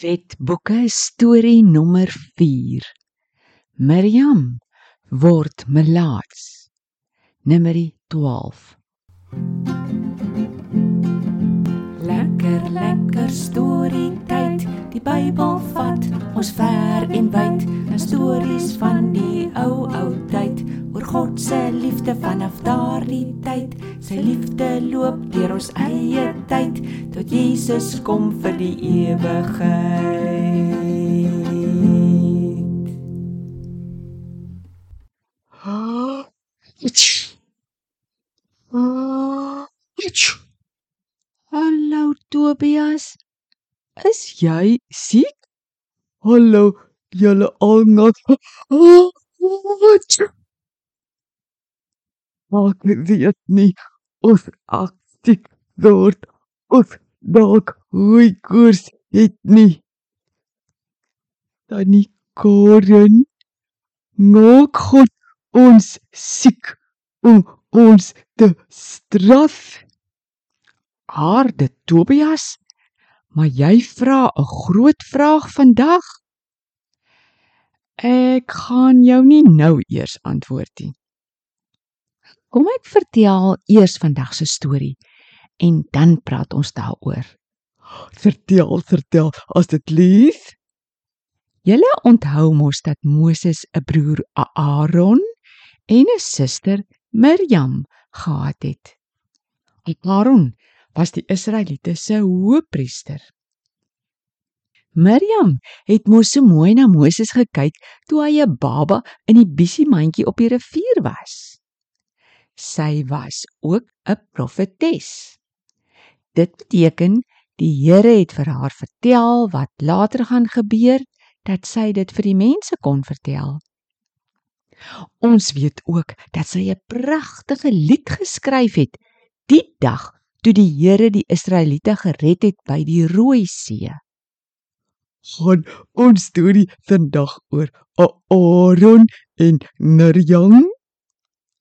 Wetboeke storie nommer 4. Miriam word melaats. Nummerie 12. Lekker lekker storie tyd. Die Bybel vat ons ver en wyd. 'n Stories van die ou ou tyd oor God se liefde vanaf daardie tyd. Sy liefde loop deur ons eie tyd tot Jesus kom vir die ewigheid. Hallo Tobias. Is jy siek? Hallo julle almal. Maak dit nie of ek siek word of dalk hoe koers het nie. Tannie Karen maak God ons siek om ons te straf. Aarde Tobias, maar jy vra 'n groot vraag vandag. Ek gaan jou nie nou eers antwoord nie. Kom ek vertel eers vandag se storie en dan praat ons daaroor. Vertel, vertel asseblief. Julle onthou mos dat Moses 'n broer Aaron en 'n suster Miriam gehad het. Aaron was die Israeliete se hoëpriester. Miriam het mos so mooi na Moses gekyk toe hy 'n baba in die bissiemandjie op die rivier was. Sy was ook 'n profetes. Dit beteken die Here het vir haar vertel wat later gaan gebeur dat sy dit vir die mense kon vertel. Ons weet ook dat sy 'n pragtige lied geskryf het die dag toe die Here die Israeliete gered het by die Rooi See. Gaan ons storie vandag oor Aaron en Miriam?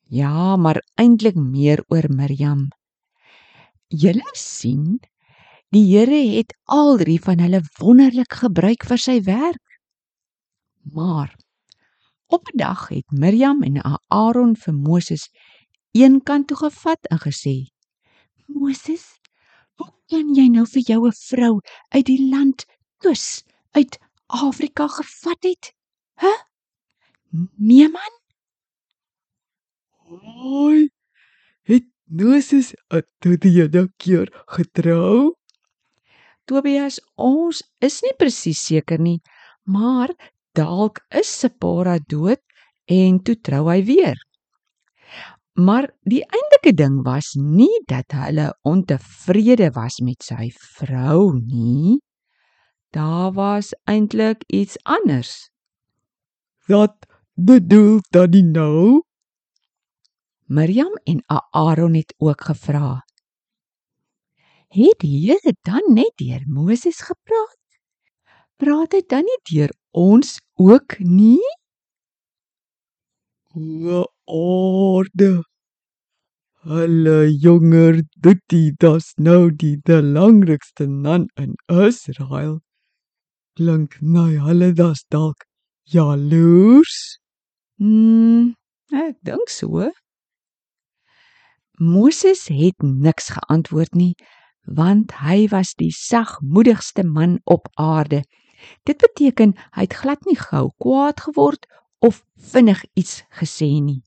Ja, maar eintlik meer oor Miriam. Julle sien, die Here het al drie van hulle wonderlik gebruik vir sy werk. Maar op 'n dag het Miriam en Aaron vir Moses eenkant toe gevat en gesê: "Moses, hoe kan jy nou vir jou 'n vrou uit die land kus uit Afrika gevat het? Hæ? Huh? Nee man, Hoi. Het Moses tot die hele keer getrou? Tobias, ons is nie presies seker nie, maar dalk is Sepora dood en toe trou hy weer. Maar die eintlike ding was nie dat hulle ontevrede was met sy vrou nie. Daar was eintlik iets anders. Wat bedoel dan die nou? Miriam en Aaron het ook gevra. Het die Here dan net deur Moses gepraat? Praat hy dan nie deur ons ook nie? O orde. Hulle jonger Dutti, das nou die belangrikste man in Israel. Klink nou hulle das dalk jaloers? Hmm, ek dink so. Moses het niks geantwoord nie, want hy was die sagmoedigste man op aarde. Dit beteken hy het glad nie gou kwaad geword of vinnig iets gesê nie.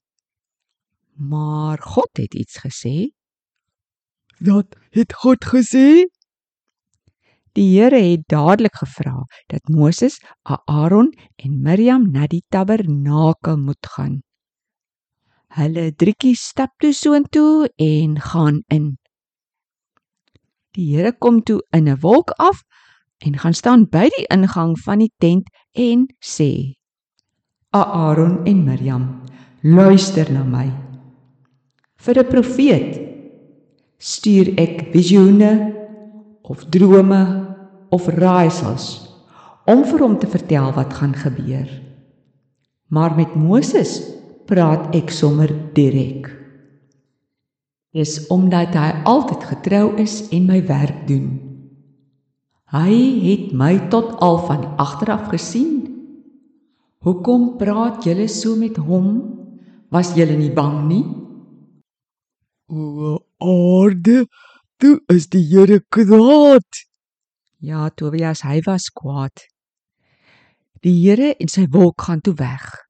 Maar God het iets gesê. Wat het God gesê? Die Here het dadelik gevra dat Moses, Aaron en Miriam na die tabernakel moet gaan. Hulle drietjie stap toe soontoe en gaan in. Die Here kom toe in 'n wolk af en gaan staan by die ingang van die tent en sê: "Aaron en Miriam, luister na my. Vir 'n profeet stuur ek visioene of drome of raaisels om vir hom te vertel wat gaan gebeur. Maar met Moses praat ek sommer direk. Dis omdat hy altyd getrou is en my werk doen. Hy het my tot al van agteraf gesien. Hoekom praat julle so met hom? Was julle nie bang nie? O aarde, toe is die Here kwaad. Ja, Tobias, hy was kwaad. Die Here en sy wolk gaan toe weg.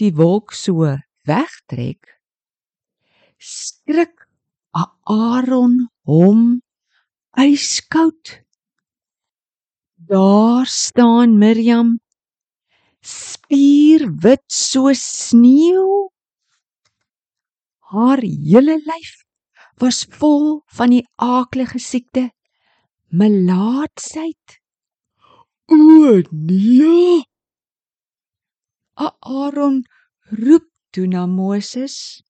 Die wolk so wegtrek, skrik Aaron hom yskoud. Daar staan Miriam spierwit soos sneeu. Haar hele lyf was vol van die aaklige siekte melaatsheid. O nee, Aaron roep toe na Moses.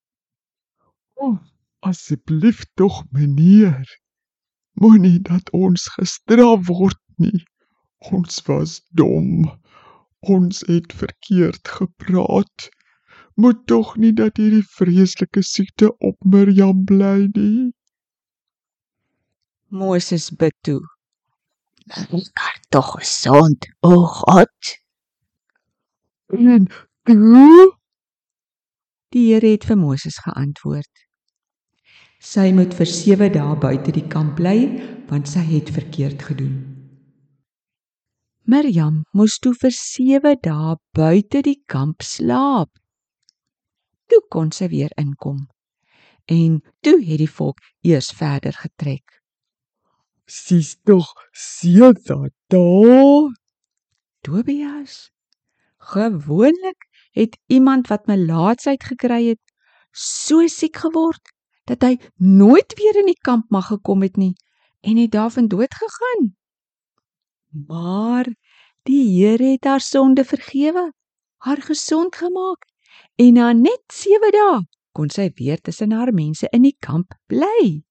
o, asseblief tog meneer. Moenie dat ons gestraf word nie. Ons was dom. Ons het verkeerd gepraat. Moet tog nie dat hierdie vreeslike siekte op Mirjam bly nie. Moses bid toe. Kan tog gesond, o God. En toe Die Here het vir Moses geantwoord. Sy moet vir 7 dae buite die kamp bly want sy het verkeerd gedoen. Miriam moes toe vir 7 dae buite die kamp slaap. Toe kon sy weer inkom. En toe het die volk eers verder getrek. sies tog seker daar. Tobias. Gewoonlik het iemand wat melaatsheid gekry het, so siek geword dat hy nooit weer in die kamp mag gekom het nie en het daarvan dood gegaan. Maar die Here het haar sonde vergewe, haar gesond gemaak en na net 7 dae kon sy weer tussen haar mense in die kamp bly.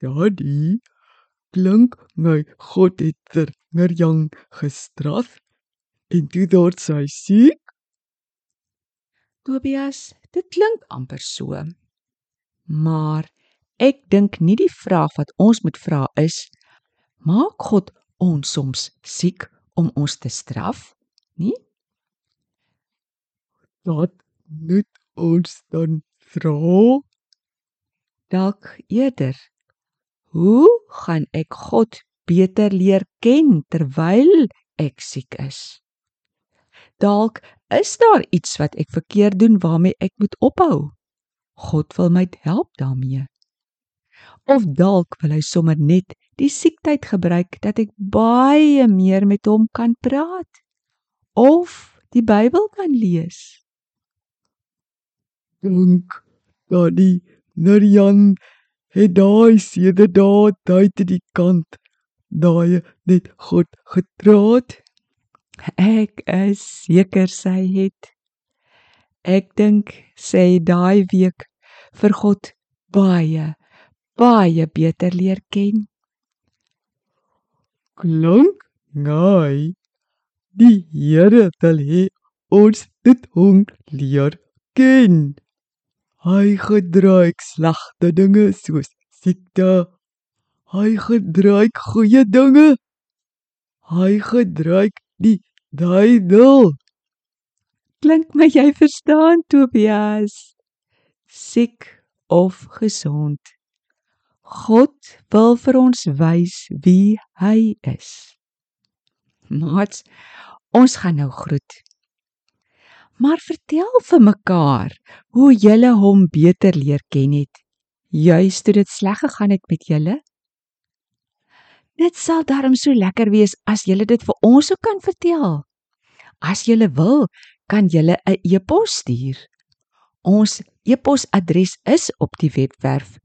Daddy, klink my God het vir Mirjam gestraf en toe word sy siek. Tobias, dit klink amper so. Maar ek dink nie die vraag wat ons moet vra is: Maak God ons soms siek om ons te straf? Nie? Dat moet ons dan vra. Dalk eerder. Hoe gaan ek God beter leer ken terwyl ek siek is? Dalk is daar iets wat ek verkeerd doen waarmee ek moet ophou. God wil my help daarmee. Of dalk wil hy sommer net die siektyd gebruik dat ek baie meer met hom kan praat of die Bybel kan lees. Dink dat die Mirjam het daai sede daad buite die kant daai net God getraat. Ek is seker sy het. Ek dink sy het daai week vir God baie baie beter leer ken. Klink nai. Die Here wil hê ons dit hom leer ken. Hy gedruik slegte dinge soos siekte. Hy gedruik goeie dinge. Hy gedruik die duiwel. Klink my jy verstaan Tobias? Siek of gesond. God wil vir ons wys wie hy is. Maats, ons gaan nou groet. Maar vertel vir mekaar hoe julle hom beter leer ken het. Juist toe dit sleg gegaan het met julle. Dit sal darm so lekker wees as julle dit vir ons ook kan vertel. As julle wil, kan julle 'n e-pos stuur. Ons e-posadres is op die webwerf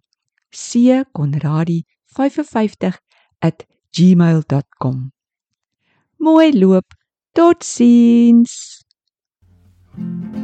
ckonradi55@gmail.com. Mooi loop. Totsiens. thank you